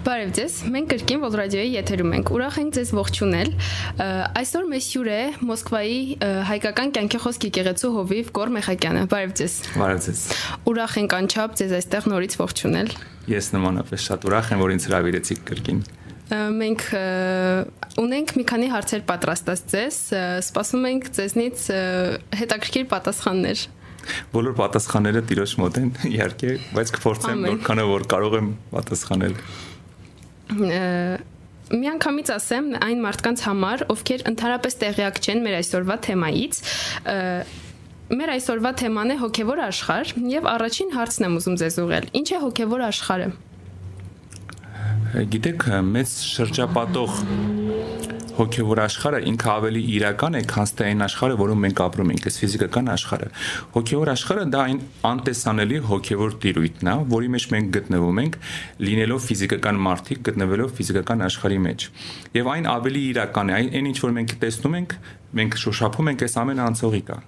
Բարև ձեզ։ Մենք կրկին Radio-ի եթերում ենք։ Ուրախ ենք ձեզ ողջունել։ Այսօր մեզ հյուր է Մոսկվայի հայկական կյանքի խոսք եկեղեցու հովիվ Գոր Մեխակյանը։ Բարև ձեզ։ Բարև ձեզ։ Ուրախ ենք անչափ ձեզ այստեղ նորից ողջունել։ Ես նմանապես շատ ուրախ եմ, որ ինձ հրավիրեցիք կրկին մենք ունենք մի քանի հարցեր պատրաստած ձեզ, սպասում ենք ձեզնից հետաքրքիր պատասխաններ։ Բոլոր պատասխանները տիրոջ մոտ են, իհարկե, բայց կփորձեմ որքանը որ կարող եմ պատասխանել։ Միանգամից ասեմ այն մարդկանց համար, ովքեր ընդհանրապես տեղյակ չեն մեր այսօրվա թեմայից, մեր այսօրվա թեման է հոգևոր աշխարհ եւ առաջին հարցն եմ ուզում ձեզ ուղղել։ Ինչ է հոգևոր աշխարհը։ Գիտեք, մեծ շրջապատող հոգևոր աշխարհը ինքը ավելի իրական է, քան թե այն աշխարհը, որում մենք ապրում ենք, այս ֆիզիկական աշխարհը։ Հոգևոր աշխարհը դա այն անտեսանելի հոգևոր տիրույթն է, որի մեջ մենք գտնվում ենք, լինելով ֆիզիկական մարդիկ, գտնվելով ֆիզիկական աշխարհի մեջ։ Եվ այն ավելի իրական է, այն ինչ որ մենք տեսնում ենք, մենք շոշափում ենք, այս ամենը անցողիկ է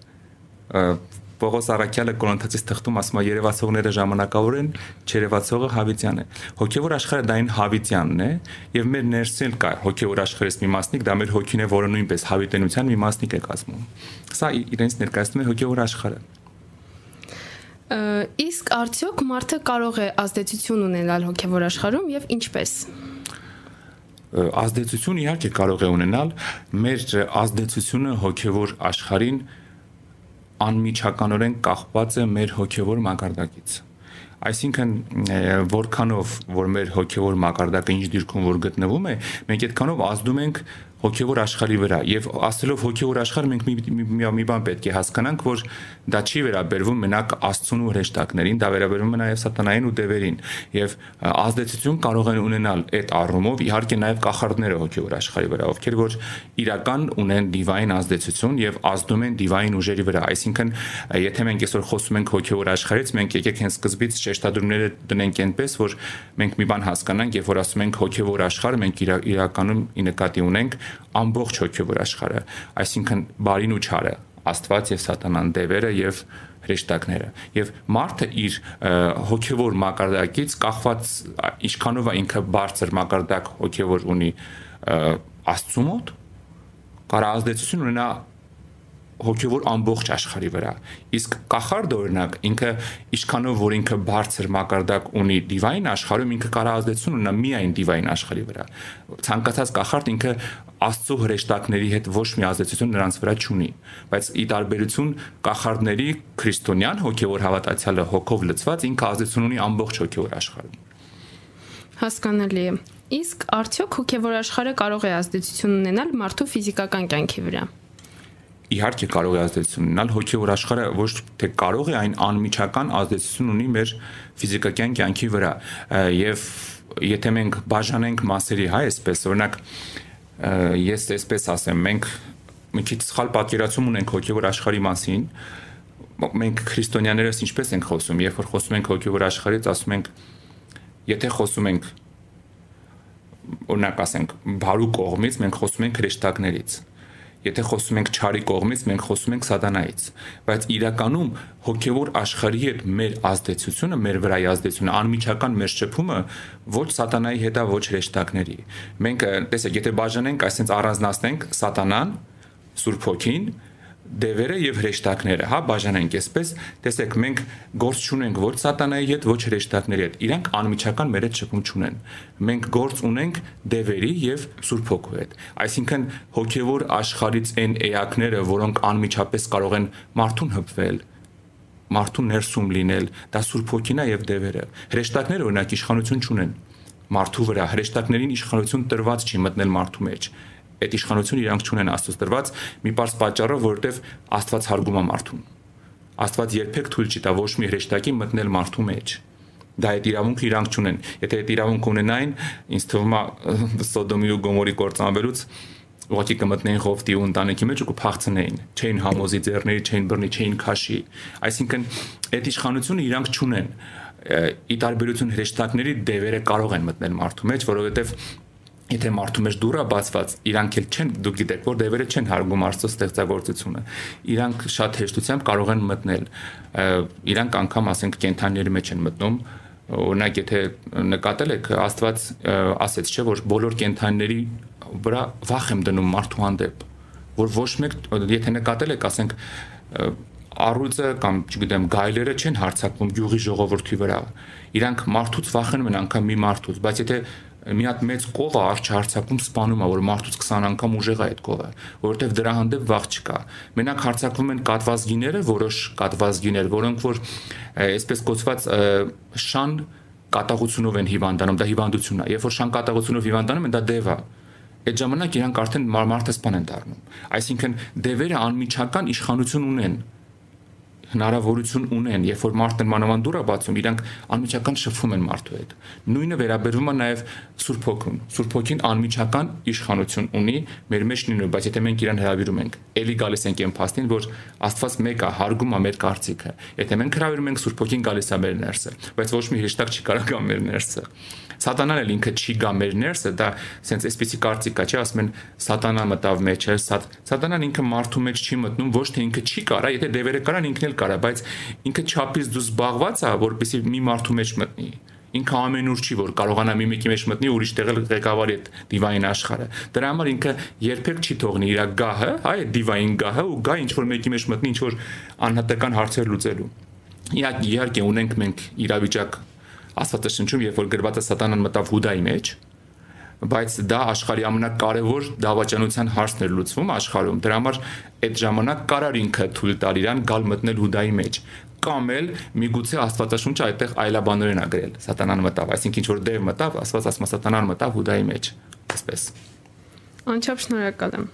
Պողոս Արաքյալը կորոնթացիս թղթում ասում է երևացողները ժամանակավոր են, չերևացողը հավիտյան է։ Հոգևոր աշխարհը դա այն հավիտյանն է, եւ մեր ներսել կա հոգևոր աշխարհից մի մասնիկ, դա մեր հոգին է, որը նույնպես հավիտենության մի մասնիկ է կազմում։ Սա իրենց ներկայացնում է հոգևոր աշխարհը։ Իսկ արդյոք մարդը կարող է ազդեցություն ունենալ հոգևոր աշխարհում եւ ինչպես ազդեցություն իհարկե կարող է ունենալ մեր ազդեցությունը հոգևոր աշխարհին անմիջականորեն կախված է մեր հոգևոր մակարդակից այսինքն որքանով որ մեր հոգևոր մակարդակը ինչ դիրքում որ գտնվում է մենք այդքանով ազդում ենք հոգևոր աշխարհի վրա եւ ասելով հոգևոր աշխարհ մենք մի մի, մի բան պետք է հասկանանք որ դա չի վերաբերվում մենակ աստծուն ու հրեշտակներին դա վերաբերվում է նաեւ սատանային ու դևերին եւ ազդեցություն կարող են ունենալ այդ առումով իհարկե նաեւ կախարդները հոգևոր աշխարհի վրա ովքեր որ իրական ունեն դիվայն ազդեցություն եւ ազդում են դիվայն ուժերի վրա այսինքն եթե մենք այսօր խոսում ենք հոգևոր աշխարհից մենք եկեք հենց սկզբից շեշտադրումները դնենք այնպես որ մենք մի բան հասկանանք եւ որ ասում ենք հոգևոր աշխարհ մենք իրականում ի նկատի ունենք ամբողջ հոգևոր աշխարհը, այսինքն բարին ու չարը, Աստված եւ Սատանան դևերը եւ հրեշտակները եւ մարդը իր հոգեվոր մակարդակից կախված ինչքանով է ինքը բարձր մակարդակ հոգեվոր ունի աստծու մոտ կարա ազդեցություն ունենա հոգևոր ամբողջ աշխարհի վրա։ Իսկ կախարդը օրինակ ինքը ինչքանով որ ինքը բարձր մակարդակ ունի դիվայն աշխարհում ինքը կարող ազդեցություն ունենա միայն դիվայն աշխարհի վրա։ Ցանկացած կախարդ ինքը աստծո հրեշտակների հետ ոչ մի ազդեցություն նրանց վրա չունի, բայց ի տարբերություն կախարդների քրիստոնյան հոգևոր հավատացյալը հոգով լցված ինքը ազդեցություն ունի ամբողջ հոգևոր աշխարհում։ Հասկանալի է։ Իսկ արդյոք հոգևոր աշխարհը կարող է ազդեցություն ունենալ մարդու ֆիզիկական կյանքի վրա իհարկե կարող է ազդեցություն ունենալ հոգևոր աշխարհը ոչ թե կարող է այն անմիջական ազդեցություն ունի մեր ֆիզիկական կյանքի վրա եւ եթե մենք բաժանենք մասերի հայ այսպես օրինակ ես այսպես ասեմ մենք մի քիչ սխալ պատկերացում ունենք հոգևոր աշխարհի մասին մենք քրիստոնյաներս ինչպես ենք խոսում երբ որ խոսում ենք հոգևոր աշխարհից ասում ենք եթե խոսում ենք օրինակ ասենք բարու կողմից մենք խոսում ենք հրեշտակներից Եթե խոսում ենք ճարի կողմից, մենք խոսում ենք սատանայից, բայց իրականում հոգևոր աշխարհի հետ մեր ազդեցությունը, մեր վրայի ազդեցությունը, անմիջական մեր շփումը ոչ սատանայի հետ է, ոչ հրեշտակների։ Մենք տեսեք, եթե բաժանենք, այսինքն առանձնացնենք սատանան, Սուրբ Հոգին դևերը եւ հրեշտակները, հա, բաժանենք այսպես, տեսեք, մենք գործ չունենք ոչ սատանայի հետ, ոչ հրեշտակների հետ։ Իրանք անմիջական մեր հետ շփում չունեն։ Մենք գործ ունենք դևերի եւ Սուրբ Հոգու հետ։ Այսինքն հոգեվոր աշխարից այն էակները, որոնք անմիջապես կարող են մարդուն հպվել, մարդուն ներսում լինել, դա Սուրբ Հոգին է եւ դևերը։ Հրեշտակները օրինակ իշխանություն չունեն մարդու վրա հրեշտակներին իշխանություն տրված չի մտնել մարդու մեջ այդ իշխանությունը իրանք չունեն Աստծո տրված մի པարս պատճառով, որովհետև Աստված հարգում է մարդուն։ Աստված երբեք թույլ չի տա ոչ մի հրեշտակի մտնել մարդու մեջ դա այդ իրավունքը իրանք չունեն։ Եթե այդ իրավունք ունենային, ինձ թվում է Սոդոմի ու Գոմորի կործանվելուց ուղղակի կմտնեին Ղովտի ու ընտանիքի մեջ ու կփախցնեին։ Չէին համոզի ձեռների, չէին բռնի, չէին քաշի։ Այսինքն այդ իշխանությունը իրանք չունեն։ Ի տարբերություն հրեշտակների դևերը կարող են մտնել մարդու մեջ, որովհետև եթե մարդու մեջ դուռը բացված, իրանք էլ չեն, դուք գիտեք, որ դևերը չեն հարգում Աստծո ստեղծագործությունը։ Իրանք շատ հեշտությամբ կարող են մտնել։ Իրանք անգամ, ասենք, կենթանիների մեջ են մտնում օրինակ եթե նկատել եք Աստված ասեց չէ որ բոլոր կենթանիների վրա վախ եմ դնում մարդու հանդեպ որ ոչ մեկ եթե նկատել եք ասենք առույցը կամ չգիտեմ գայլերը չեն հարցակվում գյուղի ժողովրդի վրա իրանք մարդուց վախենում են անգամ մի մարդուց բայց եթե մի հատ մեծ կովը արչարցակում սپانում է, որ մարդուց 20 անգամ ուժեղ է այդ կովը, որովհետև դրա հանդեպ վախ չկա։ Մենակ հարցակվում են կատվազգիները, որոշ կատվազգիներ, որոնք որ այսպես կոչված շան կատաղությունով են հիվանդանում, դա հիվանդություն է։ Երբ որ շան կատաղությունով հիվանդանում են, դա դև է։ Այդ ժամանակ իրանք արդեն մարդասպան են դառնում։ Այսինքն դևերը անմիջական իշխանություն ունեն հնարավորություն ունեն, երբ որ մարդն մանավանդ դուր է բացում, իրանք անմիջական շփվում են մարդու հետ։ Նույնը վերաբերվում է նաև Սուրբ Հոգուն։ Սուրբ Հոգին անմիջական իշխանություն ունի մեր մեջ նույնը, բայց եթե մենք իրան հրավիրում ենք, ելի գալիս ենք այն փաստին, որ Աստված մեկ է, հարգում է մեր կարծիքը։ Եթե մենք հրավիրում ենք Սուրբ Հոգին գալիս է մեր ներսը, բայց ոչ մի հեշտակ չի կարող գա մեր ներսը։ Սատանան էլ ինքը չի գա մեր ներսը, դա սենց այսպեսի կարծիք կա, չէ, ասում են սատանա մտավ մեջ, է, սատ սատանան ինքը մարդու մեջ չի մտնում, ոչ թե ինքը չի կարա, եթե դևերը կարան ինքն էլ կարա, բայց ինքը չափից դու զբաղված է, որպեսի մի մարդու մեջ մտնի ինքը ամենուր չի որ կարողանա մի մեկի մեջ մտնի ուրիշ տեղել ղեկավարի այդ դիվային աշխարհը դրա համար ինքը երբեք չի թողնի իր գահը այ դիվային գահը ու գա ինչ որ մեկի մեջ մտնի ինչ որ անհատական հարցեր լուծելու իհարկե ունենք մենք իրավիճակ Աստվածաշնչում երբ որ գրված է սատանան մտավ Հուդայի մեջ բայց դա աշխարհի ամենակարևոր դավաճանության հարցն էր լուծվում աշխարհում։ Դրա համար այդ ժամանակ կարար ինքը թույլ տալ իրան գալ մտնել Հուդայի մեջ կամ էլ միգուցե Աստվածաշունչը այդտեղ այլաբանորեն ա գրել։ Սատանան մտավ, այսինքն ինչ որ դև մտավ, Աստված ասում է սատանան մտավ Հուդայի մեջ, այսպես։ Անչափ շնորհակալ եմ։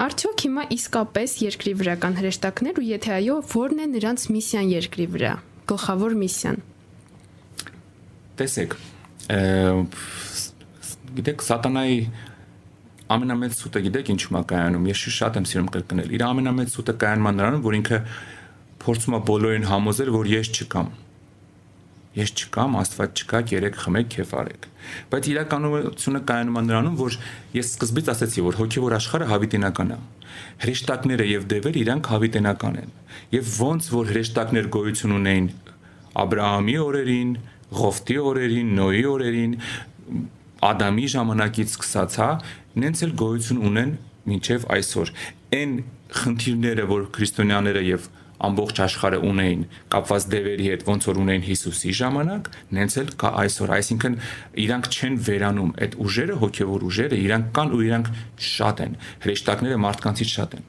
Արդյոք հիմա իսկապես երկրի վրա կան հրեշտակներ ու եթե այո, ո՞րն է նրանց միսիան երկրի վրա։ Գլխավոր միսիան? Տեսեք գիտեք սատանայի ամենամեծ սուտը գիտեք ինչու՞ է կայանում ես շատ եմ սիրում կրկնել իր ամենամեծ սուտը կայանում է նրանում որ ինքը փորձում է բոլորին համոզել որ ես չկամ ես չկամ աստված չկա երեք խմեք քեֆ արեք բայց իրականությունը կայանում է նրանում որ ես սկզբից ասացի որ հոգևոր աշխարհը հավիտենական է հրեշտակները եւ դևեր իրանք հավիտենական են եւ ոնց որ հրեշտակներ գոյություն ունեին Աբրահամի օրերին, Ղովտի օրերին, Նոյի օրերին, Ադամի ժամանակից սկսած, հա, նենց էլ գոյություն ունեն մինչև այսօր։ Այն խնդիրները, որ քրիստոնյաները եւ ամբողջ աշխարհը ունեին կապված դևերի հետ, ոնց որ ունեին Հիսուսի ժամանակ, նենց էլ կա այսօր, այսինքն իրանք չեն վերանում, այդ ուժերը, հոգեվոր ուժերը, իրանք կան ու իրանք շատ են։ Հրեշտակները մարդկանցից շատ են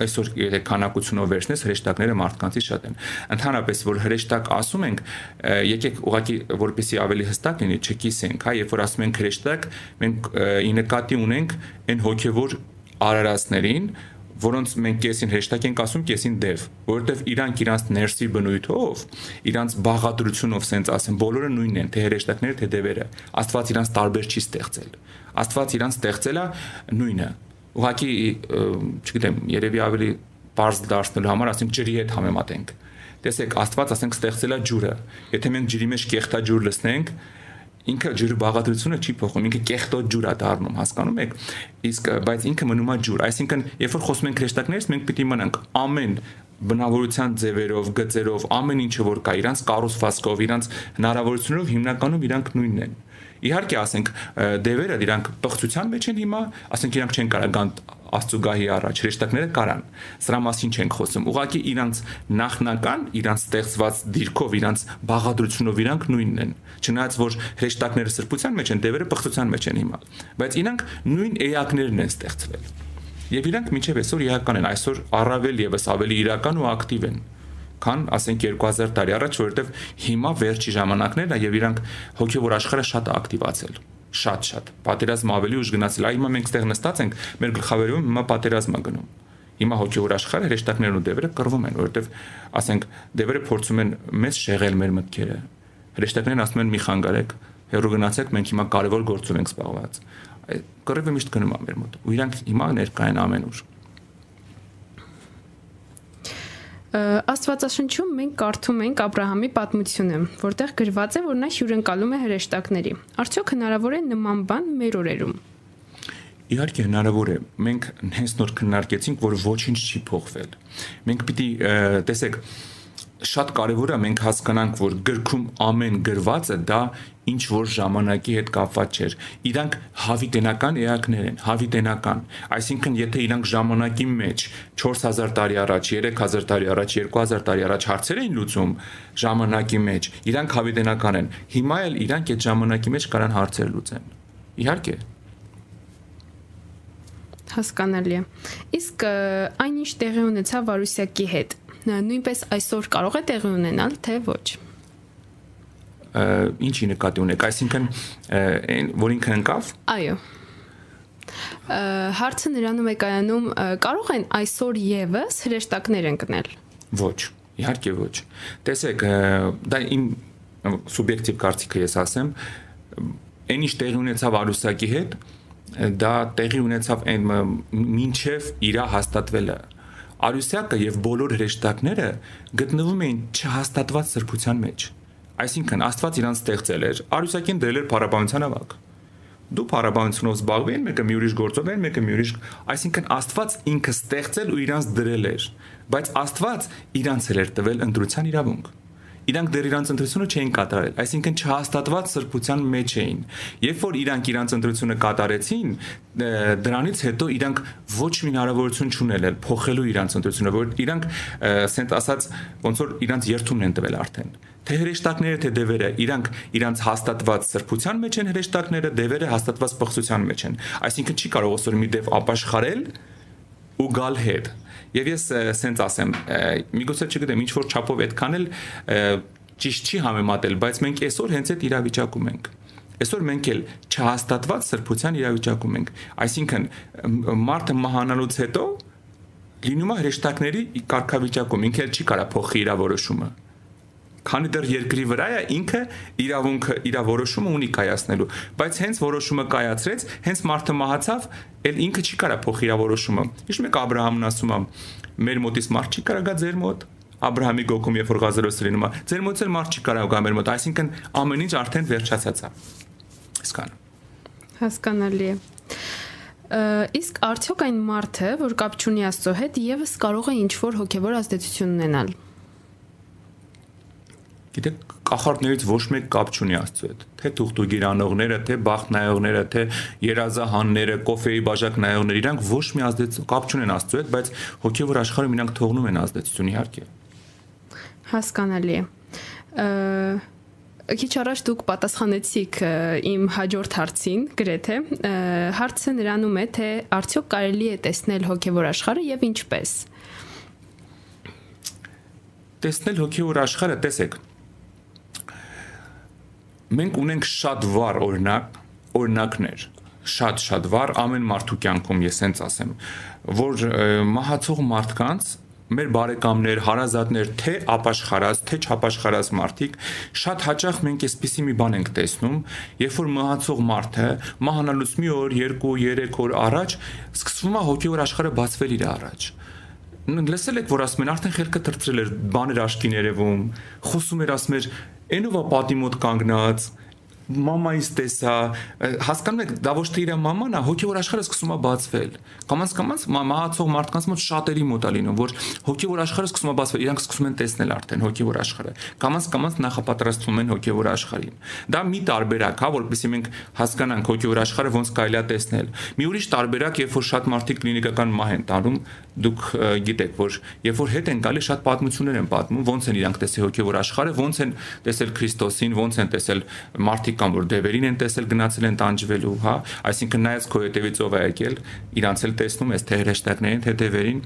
այսօր եթե քանակությունով վերցնես հրեշտակները մարդկանցից շատ են։ Ընդհանրապես որ հրեշտակ ասում ենք, եկեք ուղղակի որպեսի ավելի հստակ լինի, չկիսենք, հա, երբ որ ասում ենք հրեշտակ, մենք ի նկատի ունենք այն հոգևոր արարածներին, որոնց մենք կեսին հեշտակ ենք ասում, կեսին դև, որովհետև իրանք իրանց ներսի բնույթով, իրանց բաղադրությունով, սենց ասեմ, բոլորը նույնն են, թե հեշտակները, թե դևերը։ Աստված իրանց տարբեր չի ստեղծել։ Աստված իրանց ստեղծել է նույնը, ուղղակի չգիտեմ, երևի ավելի բարձ դարձնելու համար, ասենք ջրի հետ համեմատենք։ Տեսեք, Աստված ասենք ստեղծել է ջուրը։ Եթե մենք ջրի մեջ կեղտաջուր լցնենք, ինքը ջուրը բաղադրությունը չի փոխում, ինքը կեղտոտ ջուր է դառնում, հասկանում եք։ Իսկ բայց ինքը մնում է ջուր, այսինքն երբ որ խոսում ենք հրեշտակներից, մենք պիտի մնանք ամեն բնավորության ձևերով, գծերով, ամեն ինչը որ կա, իրանց կառուցվածքով, իրանց հնարավորություններով հիմնականում իրանք նույնն են։ Իհարկե, ասենք դևերը իրանք բխծության մեջ են հիմա, ասենք իրանք չեն կարող գան Աստուգահի առաջ հրեշտակները կարան։ Սրա մասին չենք խոսում։ Ուղղակի իրանց նախնական, իրանց ստեղծված դիրքով, իրանց բաղադրությունով իրանք նույնն են։ Չնայած որ հրեշտակները սրբության մեջ են, դևերը բխծության մեջ են հիմա։ Բայց իրանք նույն էակներն են ստեղծվել։ Եվ իրանք միջև այսօր իրական են, այսօր առավել եւս ավելի իրական ու ակտիվ են քան ասենք 2000 տարի առաջ, որովհետև հիմա վերջի ժամանակներն է եւ իրանք հոգեվոր աշխարհը շատ ակտիվացել շատ-շատ պատերազմ ավելի ուժ գնացել այ հիմա մենք ստեղ նստած ենք մեր գլխավերում հիմա պատերազմ է գնում հիմա հոգեվոր աշխարհը հրեշտակներն ու դևերը կռվում են որովհետև ասենք դևերը փորձում են մեզ շեղել մեր մտքերը հրեշտակներն ասում են մի խանգարեք հերո գնացեք մենք հիմա կարևոր գործով ենք զբաղված կռիվը միշտ գնում է մեր մոտ ու իրանք հիմա ներկա են ամենուր Աստվածաշնչում մենք կարդում ենք Աբ รา համի պատմությունը, որտեղ գրված է, որ նա հյուրընկալում է հրեշտակների։ Արդյոք հնարավոր է նման բան մեր օրերում։ Իհարկե հնարավոր է։ Մենք հենց նոր քննարկեցինք, որ ոչինչ չի փոխվել։ Մենք պիտի տեսեք շատ կարևոր է մենք հասկանանք, որ գրքում ամեն գրվածը դա ինչ որ ժամանակի հետ կապված չէր։ Իրանք հավիտենական էակներ են, հավիտենական։ Այսինքն, եթե իրանք ժամանակի մեջ 4000 տարի առաջ, 3000 տարի առաջ, 2000 տարի առաջ հարցեր էին լուծում ժամանակի մեջ, իրանք հավիտենական են։ Հիմա էլ իրանք այդ ժամանակի մեջ կարան հարցեր լուծեն։ Իհարկե, հասկանալի է։ Իսկ այնինչ տեղի ունեցավ Վարուսյակի հետ, նույնպես այսօր կարող է տեղի ունենալ, թե ոչ ինչի նկատի ունեք, այսինքն այն որ ինքը ընկավ։ Այո։ Հարցը նրանում է կայանում, կարող են այսօր եւս հրեշտակներ ընկնել։ Ոչ, իհարկե ոչ։ Տեսեք, դա իմ սուբյեկտիվ կարծիքը ես ասեմ, այն ինչ տեղի ունեցավ Արուսակի հետ, դա տեղի ունեցավ այն մինչև իրա հաստատվելը Արուսյակը եւ բոլոր հրեշտակները գտնվում էին չհաստատված սրբության մեջ։ Այսինքն Աստված իրան ստեղծել էր, Արուսյակին դրել էր փառաբանության ավակ։ Դու փառաբանությունով զբաղվել են, մեկը մի ուրիշ գործով են, մեկը մի ուրիշ, այսինքն Աստված ինքը ստեղծել ու իրանց դրել էր, բայց Աստված իրանց էր տվել ընտրության իրավունք իրանք դեռ իրանց ընտրությունը չէին կատարել, այսինքն չհաստատված սրբության մեջ էին։ Երբ որ իրանք իրանց ընտրությունը կատարեցին, դրանից հետո իրանք ոչ մի հնարավորություն չունել էլ փոխելու իրանց ընտրությունը, որ իրանք ասենք ասած ոնց որ իրանց երթումն են տվել արդեն թե հրեշտակները թե դևերը իրանք իրանք հաստատված սրբության մեջ են հրեշտակները դևերը հաստատված պղծության մեջ են այսինքն չի կարող ոսոր մի դև ապաշխարել ու գալ հետ Եվ ես սենց ասեմ, միգուցե չգիտեմ, ինչ որ չափով այդքան էլ ճիշտ չի համեմատել, բայց մենք այսօր հենց այդ իրավիճակում ենք։ Այսօր մենք էլ չհաստատված սրբության իրավիճակում ենք։ Այսինքն մարդը մահանալուց հետո լինում է հրեշտակների կարգավիճակում, ինքը չի կարա փոխի իր որոշումը քանի դեռ երկրի վրա է ինքը իրավունքը իր որոշումը ունի կայացնելու բայց հենց որոշումը կայացրեց հենց մարդը մահացավ էլ ինքը չի կարա փոխի իր որոշումը իշ մեկ Աբ รา համն ասում է մեր մոտից մարդ չի կարա գա ձեր մոտ Աբրահամի գոքում երբ որ Ղազարոսը լինում է ձեր մոտ էլ մարդ չի կարա գա մեր մոտ այսինքն ամեն ինչ արդեն վերջացած է հասկան հասկանալի է իսկ արդյոք այն մարդը, որ կապ չունի Աստծո հետ, եւս կարող է ինչ-որ հոգեվոր ազդեցություն ունենալ գիտեք կախարդներից ոչ մեկ կապ չունի Աստծո հետ թե թուղթուգիր անողները թե բախտ նայողները թե երազահանները կոֆեի բաժակ նայողները իրանք ոչ մի ազդեցություն կապ չունեն Աստծո հետ բայց հոգևոր աշխարհում իրանք թողնում են ազդեցություն իհարկե հասկանալի է քիչ առաջ դուք պատասխանեցիք իմ հաջորդ հարցին գրեթե հարցը նրանում է թե արդյոք կարելի է տեսնել հոգևոր աշխարհը եւ ինչպես տեսնել հոգևոր աշխարհը տեսեք մենք ունենք շատ վառ օրինակ օրինակներ շատ-շատ վառ ամեն մարդու կյանքում ես հենց ասեմ որ մահացող մարդկանց մեր բարեկամներ, հարազատներ, թե ապաշխարած, թե չապաշխարած մարդիկ շատ հաճախ մենք այսպիսի մի բան ենք տեսնում, երբ որ մահացող մարդը մահանալուց մի օր, 2, 3 օր առաջ սկսվում է հոգեոր աշխարհը բացվել իր առաջ լսել եք որ ասում են արդեն խելքը թրծրել էր բաներ աշկին երևում խոսում էր ասում էր Էնով է պատի մոտ կանգնած, մամայից տեսա, հասկանում եք, դա ոչ թե իր մաման է, հոգեոր աշխարհը սկսում է բացվել։ Կամած կամած մահացող մարդկանց մոտ շատերի մոտ է լինում, որ հոգեոր աշխարհը սկսում է բացվել, իրանք սկսում են տեսնել արդեն հոգեոր աշխարհը։ Կամած կամած նախապատրաստվում են հոգեոր աշխարհին։ Դա մի տարբերակ, հա, որովհետեւ մենք հասկանանք հոգեոր աշխարհը ոնց կարելի է տեսնել։ Մի ուրիշ տարբերակ, երբ որ շատ մարդիկ կլինիկական մահ են տանում, դուք գիտեք, որ երբ որ հետ են գալի շատ պատմություններ են պատմում, ոնց են իրանք տեսել հոգեոր աշխարհը, ոնց են տեսել Քրիստոսին, ոնց են տեսել մարդիկ կամ որ դևերին են տեսել գնացել են տանջվելու, հա, այսինքն նայած քո հետևից ով է եկել, իրանց էլ տեսնում ես թե հրեշտակներին, թե դևերին։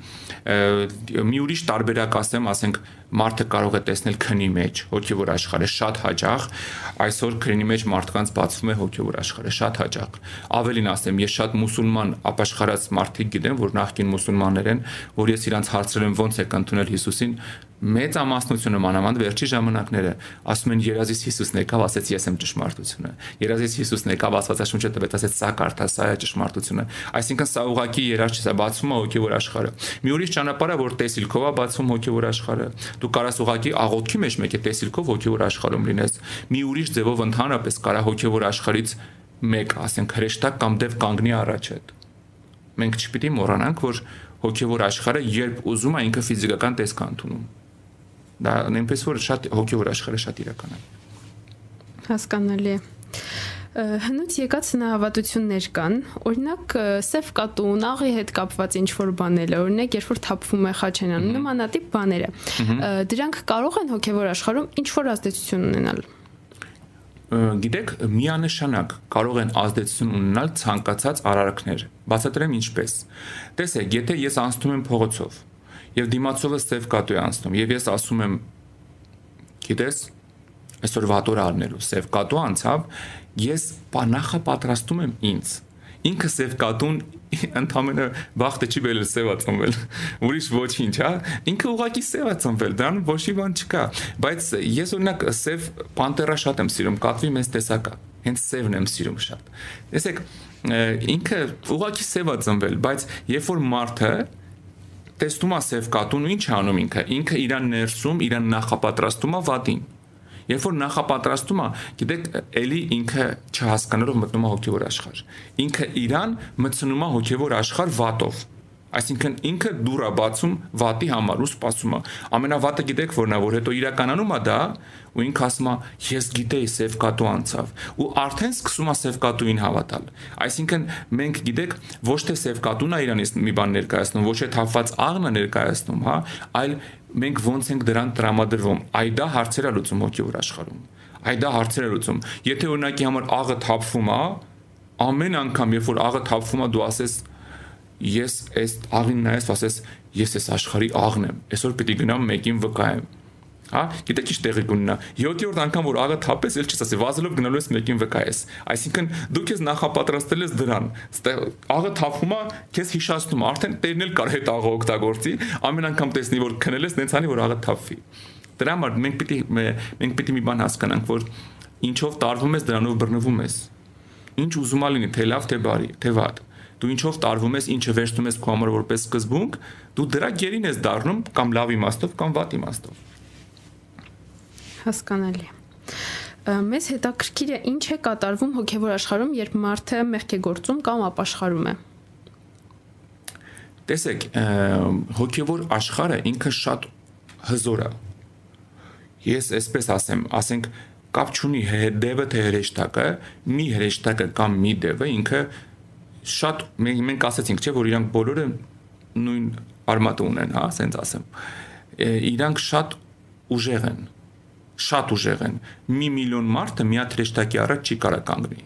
Մի ուրիշ տարբերակ ասեմ, ասենք մարդը կարող է տեսնել քնի մեջ հոգևոր աշխարհը շատ հաճախ այսօր քնի մեջ մարդկանց բացվում է հոգևոր աշխարհը շատ հաճախ ավելին ասեմ ես շատ մուսուլման ապաշխարած մարդիկ գիտեմ որ նախկին մուսուլմաններ են որ ես իրանց հարցրել եմ ոնց եք ընդունել Հիսուսին մեծ ամասնությունը մանավանդ վերջի ժամանակները ասում են երազից Հիսուսն եկավ, ասեց ես եմ ճշմարտությունը։ Երազից Հիսուսն եկավ, Աստվածաշունչը տվեց, ասեց սա կարդա, սա է ճշմարտությունը։ Այսինքն սա ուղակի երազ չէ, սա բացում է հոգևոր աշխարհը։ Մի ուրիշ ճանապարհ է, որ տեսիլքով է բացում հոգևոր աշխարհը։ Դու կարաս ուղակի աղոթքի մեջ մեկ է տեսիլքով հոգևոր աշխարհում լինես։ Մի ուրիշ ձևով ընդհանրապես կարա հոգևոր աշխարից մեկ, ասենք հրեշտակ կամ դև կանգնի առաջ հետ։ Մենք չպիտի մոռանանք, որ հոգևոր աշխարհը երբ ուզում է ինքը ֆիզիկական տեսք ընդունում Դա նույնպես որ շատ հոգևոր աշխարհը շատ իրական է։ Հասկանալի է հնուց եկած հնահավատություններ կան օրինակ սև կատու նաղի հետ կապված ինչ որ բաներ օրինակ երբ որ թափվում է խաչենան նմանատիպ բաները դրանք կարող են հոգևոր աշխարհում ինչ որ ազդեցություն ունենալ գիտեք միանշանակ կարող են ազդեցություն ունենալ ցանկացած արարքներ բացատրեմ ինչպես տեսեք եթե ես անցնում եմ փողոցով եւ դիմացովը սև կատու է անցնում եւ ես ասում եմ գիտես այսօր վատոր առնելու սև կատու անցավ ես նախապատրաստում եմ ինձ ինքը սև կատուն ընդամենը վախտը չի բերել սևա ծնվել ուրիշ ոչինչ հա ինքը ուղակի սևա ծնվել դրան ոչի բան չկա բայց ես օրինակ սև պանտերա շատ եմ սիրում կատվի մեծ տեսակա հենց սևն եմ սիրում շատ տեսեք ինքը ուղակի սևա ծնվել բայց երբ որ մարդը տեսնում է սև կատուն ու ինչ անում ինքը ինքը իրան ներսում իրան նախապատրաստում է վատին Երբ որ նախապատրաստում է, գիտեք, էլի ինքը չհասկանալով մտնում է հոգևոր աշխարհ։ Ինքը իրան մտցնում է հոգևոր աշխարհ վատով Այսինքն ինքը դուրա բացում վատի համար ու սպասում է։ Ամենավատը գիտեք որն է, որ հետո իրականանում է դա ու ինքը ասում է ես գիտեի սև կատու անցավ ու արդեն սկսում է սև կատուին հավատալ։ Այսինքն մենք գիտեք ոչ թե սև կատուն է իրանից մի բան ներկայացնում, ոչ թե թափված աղն է ներկայացնում, հա, այլ մենք ոնց ենք դրան տրամադրվում։ Այ դա հարցեր է լուծում հոգևոր աշխարհում։ Այ դա հարցեր է լուծում։ Եթե օրինակի համար աղը թափվում է, ամեն անգամ երբ որ աղը թափվում է, դու ասես ես այս աղին նայես, ասես ես այս աշխարհի աղն եմ։ Այսօր պիտի գնամ մեկին վկայեմ հա գիտեք ինչ տեղի կունենա 7-րդ անգամ որ աղը թափես էլ չես ասի վազելով գնալու ես մեկին վկայես այսինքն դու քեզ նախապատրաստել ես դրան աղը թափում է քեզ հիշացնում արդեն տերն էլ կար հետ աղը օգտագործի ամեն անգամ տեսնի որ քնել ես նենց անի որ աղը թափվի դրա համար մենք պիտի մենք պիտի մի բան հասկանանք որ ինչով տարվում ես դրանով բռնվում ես ինչ ուզում ա լինի թե լավ թե բարի թե վատ դու ինչով տարվում ես, ինչը վերցնում ես քո համար որպես սկզբունք, դու դրա գերին ես դառնում կամ լավ իմաստով կամ վատ իմաստով։ Հասկանալի մեզ հետաքրքիր է ինչ է կատարվում հոգևոր աշխարհում, երբ մարդը մեղք է գործում կամ ապաշխարում է։ Տեսեք, հոգևոր աշխարհը ինքը շատ հզոր է։ Ես այսպես ասեմ, ասենք կապ չունի դևը թե հրեշտակը, մի հրեշտակը կամ մի դևը ինքը շատ մենք մենք ասացինք, չէ, որ իրանք բոլորը նույն արմատը ունեն, հա, ասենց ասեմ։ Իրանք շատ ուժեղ են։ Շատ ուժեղ են։ Մի միլիոն մարդը մի հատ հրեշտակի առաջ չի կարող կանգնի։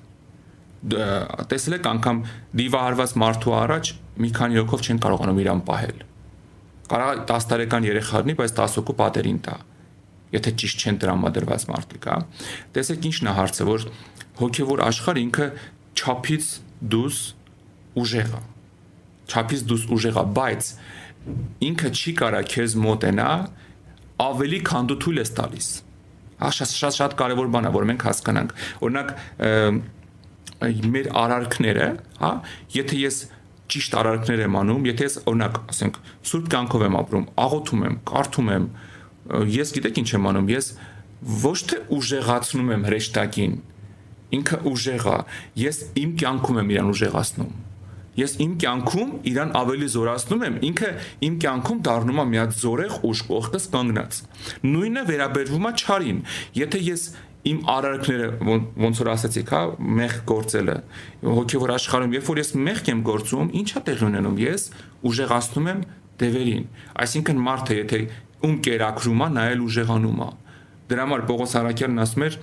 Տեսել եք անգամ դիվահարված մարդու առաջ մի քանի հոգով չեն կարողանում իրան պահել։ Կարող 10 տարեկան երեխա լինի, բայց 10 հոգու պատերին տա եթե ճիշտ չեն տրամադրված մարդիկ, հա։ Տեսեք ինչն է հարցը, որ հոգևոր աշխարհ ինքը չափից դուս ուժեղ է չափից դուս ուժեղ է բայց ինքը չի կարա քեզ մոտենա ավելի քան դու թույլ ես տալիս հա շատ շատ շատ կարևոր բան է որ մենք հասկանանք օրինակ մեր արարքները հա եթե ես ճիշտ արարքներ եմ անում եթե ես օրինակ ասենք սուրբ կյանքով եմ ապրում աղոթում եմ կարդում եմ ես գիտեք ինչ եմ անում ես ոչ թե ուժեղացնում եմ հրեշտակին ինքը ուժեղ է ես իմ կյանքում եմ իրան ուժեղացնում ես իմ կյանքում իրան ավելի զորացնում եմ, ինքը իմ կյանքում դառնում է մի հատ զորեղ ուժ կողքս կանգնած։ Նույնը վերաբերվում է ճարին։ Եթե ես իմ արարքները ոնց որ ասացիք, հա, մեղք գործելը հոգեվոր աշխարհում, երբ որ ես մեղք եմ գործում, ի՞նչ է տեղի ունենում։ Ես ուժեղացնում եմ դևերին։ Այսինքն մարդը եթե ում կերակրում է, նայել ուժեղանում է։ Դրա համար Պողոս Արաքյանն ասում էր,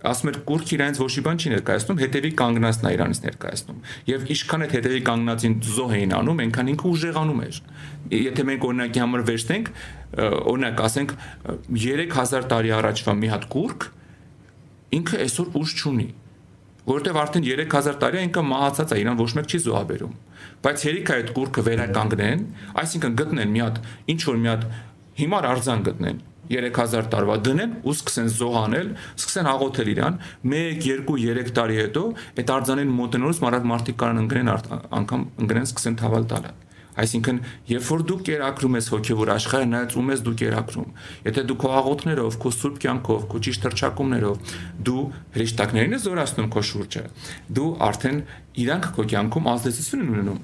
ասում էր կուրք իրանց ոչի բան չի ներկայացնում, հետևի կանգնածն է իրանից ներկայացնում։ Եվ ինչքան այդ հետևի կանգնածին զոհ էին անում, այնքան ինքը ուժեղանում էր։ Եթե մենք օրինակի համար վերցնենք, օրինակ ասենք 3000 տարի առաջվա մի հատ կուրք ինքը այսօր ուժ չունի որովհետև արդեն 3000 տարի է ինքը մահացած է, իրան ոչ մեկ չի զոհաբերում։ Բայց երիք այդ կուրքը վերականգնեն, այսինքն գտնեն մի հատ ինչ որ մի հատ հիմար արձան գտնեն 3000 տարվա դնեն ու սկսեն զոհանել, սկսեն աղոթել իրան, 1, 2, 3 տարի հետո այդ արձանին մոտենալուց մարդ մարդիկ կարան ընկնեն անգամ ընկնեն սկսեն թավալ տալը։ Այսինքն, երբ որ դու կերակրում ես հոգևոր աշխարհը, նայած ում ես դու կերակրում։ Եթե դու քո աղոթներով, քո սուրբ կյանքով, քո ճիշտ հրճակումներով դու հրեշտակներին ես զորացնում քո շուրջը, դու արդեն իրանք քո կյանքում ազդեցություն են ունենում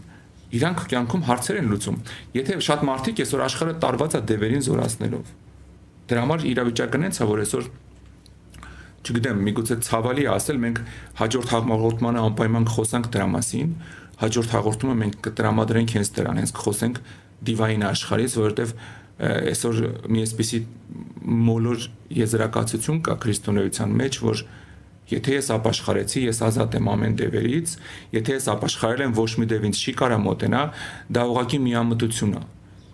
իրանք կյանքում հարցեր են լուծում։ Եթե շատ մարդիկ այսօր աշխարհը տարված է դևերին զորացնելով, Դրա համար իրավիճակն այնց է, որ այսօր չգիտեմ, միգուցե ցավալի ասել, մենք հաջորդ հաղորդմանը անպայման խոսանք դրա մասին, հաջորդ հաղորդումը մենք կտրամադրենք հենց դրան, հենց խոսենք դիվային աշխարհից, որովհետև այսօր մի էսպիսի մոլոր եզրակացություն կա քրիստոնեության մեջ, որ Եթե ես ապաշխարեցի, ես ազատ եմ ամեն դևերից, եթե ես ապաշխարել եմ ոչ մի դև ինձ չի կարա մոտենա, դա ուղղակի միամտություն է։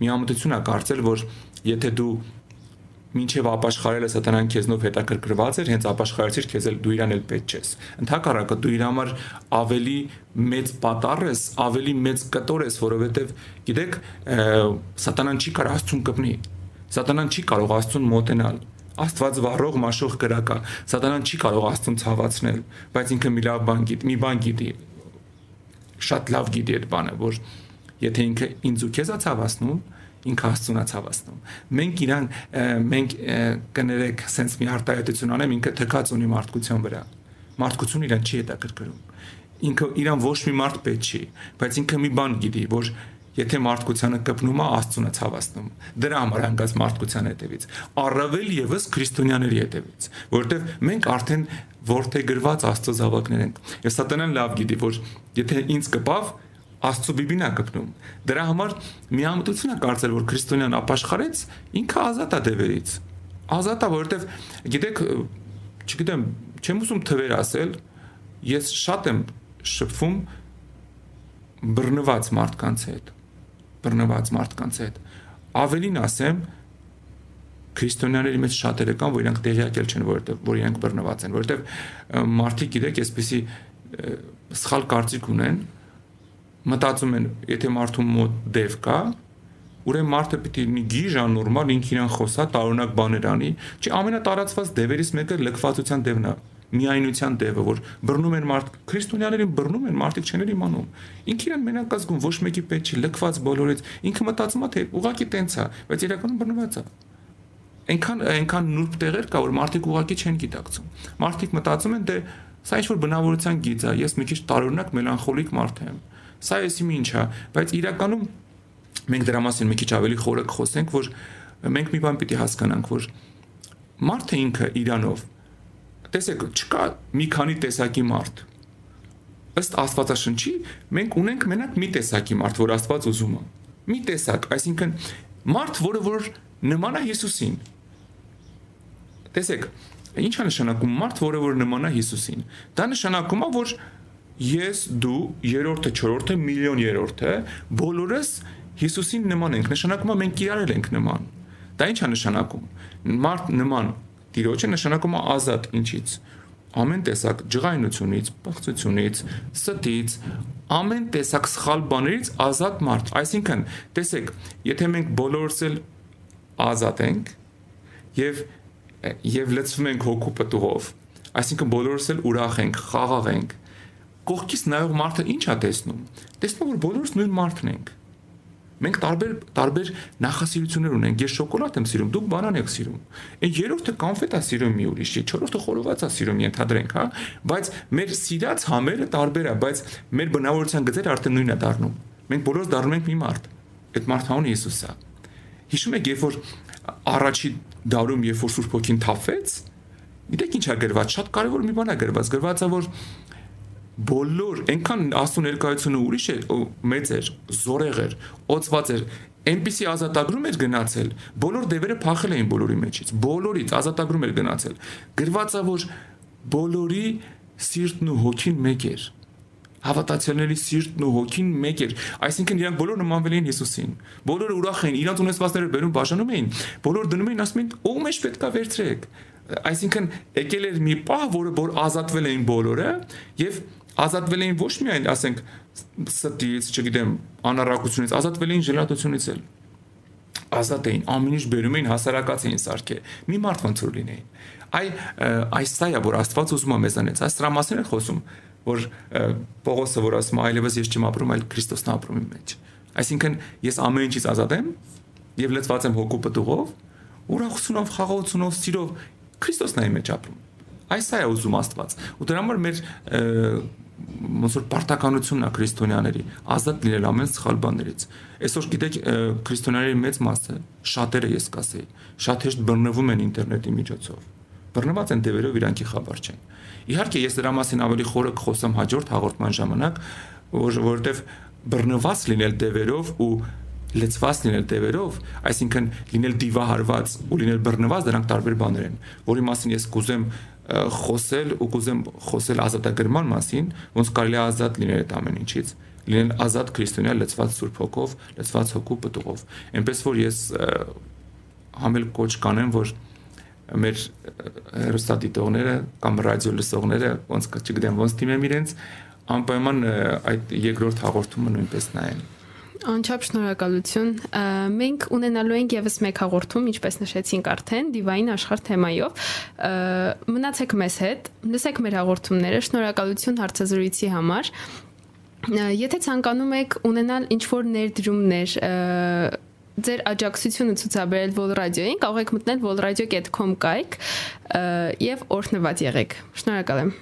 Միամտություն է կարծել, որ եթե դու մինչև ապաշխարելը սատանան քեզնով հետաքրքրված էր, հենց ապաշխարեցիր քեզ էլ դու իրան էլ պետք չես։ Ընթակառակը դու իր համար ավելի մեծ պատառ ես, ավելի մեծ կտոր ես, որովհետև գիտեք, սատանան չի կարող աստծուն կպնի։ Սատանան չի կարող աստծուն մոտենալ Աստված վառող մաշող կրակա։ Սատանան չի կարող Աստծուն ցավացնել, բայց ինքը մի լավ բան գիտի, մի բան գիտի։ Շատ լավ գիտի այդ բանը, որ եթե ինքը ինձ ու քեզ ցավացնում, ինքահասցունաց հավաստում։ Մենք իրան մենք կներեք sense մի արտահայտություն անեմ, ինքը թքած ունի մարդկության վրա։ Մարդկությունը իրան չի հետաքրքրում։ Ինքը իրան ոչ մի մարդ պետք չի, բայց ինքը մի բան գիտի, որ Եթե մարդկությանը կպնում է Աստծուն ցավացնում, դրա համար անգած մարդկության հետևից, առավել եւս քրիստոնյաների հետևից, որովհետեւ մենք արդեն որթե գրված Աստծո զավակներ ենք։ Ես սատանան լավ գիտի, որ եթե ինձ կպավ, Աստծո բիբին է կպնում։ Դրա համար միամտություն է կարծել, որ քրիստոնյան ապաշխարեց, ինքը ազատ է դևերից։ Ազատ է, որովհետեւ գիտեք, չգիտեմ, չեմ ուզում թվեր ասել, ես շատ եմ շփվում բռնված մարդկանց հետ բռնված մարդկանց հետ։ Ավելին ասեմ, քրիստոնյաների մեջ շատերը կան, որ իրանք տեղյակել չեն, որովհետև որ իրանք բռնված են, որովհետև մարդիկ գիտեք, այսպեսի սխալ կարծիք ունեն, մտածում են, եթե մարդու մոտ դև կա, ուրեմն մարդը պիտի մի գիժան նորմալ ինքն իրան խոսա, տարօրինակ բաներ անի, չի ամենատարածված դևերից մեկը լքվածության դևն է միայնության դևը, որ բռնում են մարդ, քրիստոնյաներին բռնում են, մարդիկ չեն իմանում։ Ինքը իրեն մենակ ազգում ոչ մեկի պետք չի, լքված բոլորից։ Ինքը մտածում է թե ուղակի տենց է, բայց իրականում բռնված է։ Այնքան այնքան նուրբ տեղեր կա, որ մարդիկ ուղակի չեն գիտակցում։ Մարդիկ մտածում են դե սա ինչ որ բնավորության գիծ է, ես մի քիչ տարօրինակ մելանխոլիկ մարդ եմ։ Սա էսի ինչ է, բայց իրականում մենք դրա մասին մի քիչ ավելի խորը կխոսենք, որ մենք մի բան պիտի հասկանանք, որ մարդը ինքը իրանով տեսեք, չկա մի քանի տեսակի մարդ։ Ըստ Աստվածաշնչի մենք ունենք մենակ մի տեսակի մարդ, որ Աստված ուզում է։ Մի տեսակ, այսինքն մարդ, որը որ նման է Հիսուսին։ Տեսեք, ի՞նչ է նշանակում մարդ, որը որ նման է Հիսուսին։ Դա նշանակում է, որ ես, դու, երրորդը, չորրորդը, միլիոն երրորդը բոլորս Հիսուսին նման ենք։ Նշանակում է մենք իրար ենք նման։ Դա ի՞նչ է նշանակում։ Մարդ նման Տիրոջը նշանակում է ազատ ինչից ամեն տեսակ ջղայնությունից, բացությունից, ստից, ամեն տեսակ սխալ բաներից ազատ մարդ։ Այսինքն, տեսեք, եթե մենք բոլորս էլ ազատ ենք եւ եւ լցվում ենք հոգու պտուղով, այսինքն բոլորս էլ ուրախ ենք, խաղաղ ենք, կողքից նայող մարդը ի՞նչ է տեսնում։ Տեսնում որ բոլորս նույն մարդն ենք Մենք տարբեր տարբեր նախասիրություններ ունենք։ Ես շոկոլադ եմ սիրում, դուք բանան եք սիրում։ Այն երրորդը կոնֆետ է սիրում մի ուրիշ, չորրորդը խորոված է սիրում, ենթադրենք, հա, բայց մեր սիրած համերը տարբեր է, բայց մեր բնավորության գծերը արդեն նույնն է դառնում։ Մենք բոլորս դառնում ենք մի մարդ։ Այդ մարդը անունը Հիսուս է։ Հիշում եք, երբ որ առաջի դարում երբ որ Սուրբ Հոգին թափվեց, գիտեք ինչ է գրված, շատ կարևոր մի բան է գրված, գրված է որ բոլոր այնքան աստու ներկայությունը ուրիշ է մեծ էր զորեղ էր օծված էր այնպիսի ազատագրում էր գնացել բոլոր դևերը փախել էին բոլորի մեջից բոլորից ազատագրում էր գնացել գրվածա որ բոլորի սիրտն ու հոգին մեկ էր հավատացյալների սիրտն ու հոգին մեկ էր այսինքն իրանք բոլոր նմանվել էին Հիսուսին բոլորը ուրախ էին իրանք ունեցվածները բերում բաժանում էին բոլորը դնում էին ասում էին ո՞մ մեջ պետքա վերցրեք այսինքն եկել էր մի պահ որը որ ազատվել էին բոլորը եւ ազատվել էին ոչ միայն, ասենք, ստից, չգիտեմ, անառակությունից, ազատվել էին ժելատությունից էլ ազատ էին, ամեն ինչ բերում էին, հասարակած էին սարքե։ Մի մարդ որ լինեին։ Այ այս սա է, որ Աստված ուզում է մեզանից, այս դրա մասին է խոսում, որ Պողոսը որ ասում է, այլևս ես չեմ ապրում, այլ Քրիստոսն ապրում իմ մեջ։ Այսինքն ես ամեն ինչից ազատ եմ եւ լծված եմ հոգու պտուղով, ուրախությունով, խաղաղությունով, սիրով Քրիստոսն է իմ մեջ ապրում։ Այս է ուզում Աստված։ Ու դրա համար մեր ոնց որ պարտականությունն է քրիստոնյաների ազատ լինել ամեն սխալ բաներից այսօր գիտեք քրիստոնյաների մեծ մասը շատերը ես կասեի շատ հեշտ բռնվում են ինտերնետի միջոցով բռնված են դեպերով իրանքի խաբար չեն իհարկե ես դրա մասին ավելի խորը կխոսեմ հաջորդ հաղորդման ժամանակ որ որովհետև բռնված լինել դեպերով ու լծված լինել դեպերով, այսինքն լինել դիվահարված ու լինել բռնված դրանք տարբեր բաներ են, որի մասին ես կուզեմ խոսել ու կուզեմ խոսել ազատագրման մասին, ոնց կարելի է ազատ լինել այդ ամեն ինչից լինել ազատ քրիստոնյա լծված սուրբ հոգով, լծված հոգու պտուղով։ Էնպես որ ես համել կոչ կանեմ, որ մեր հերոստատիտողները կամ ռադիո լսողները ոնց չգիտեմ ոնց դիմեմ իրենց անպայման այդ երկրորդ հաղորդումը նույնպես նայեն։ Անչափ շնորհակալություն։ Մենք ունենալու ենք եւս մեկ հաղորդում, ինչպես նշեցինք արդեն, դիվային աշխարհ թեմայով։ Մնացեք մեզ հետ, լսեք մեր հաղորդումները։ Շնորհակալություն հարցազրույցի համար։ Եթե ցանկանում եք ունենալ ինչ-որ ներդրումներ, ձեր աջակցությունը ցուցաբերել Vol Radio-ին, կարող եք մտնել volradio.com կայք եւ օրհնված եղեք։ Շնորհակալ եմ։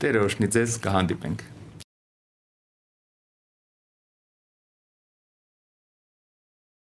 Տերը օրհնի ձեզ, կհանդիպենք։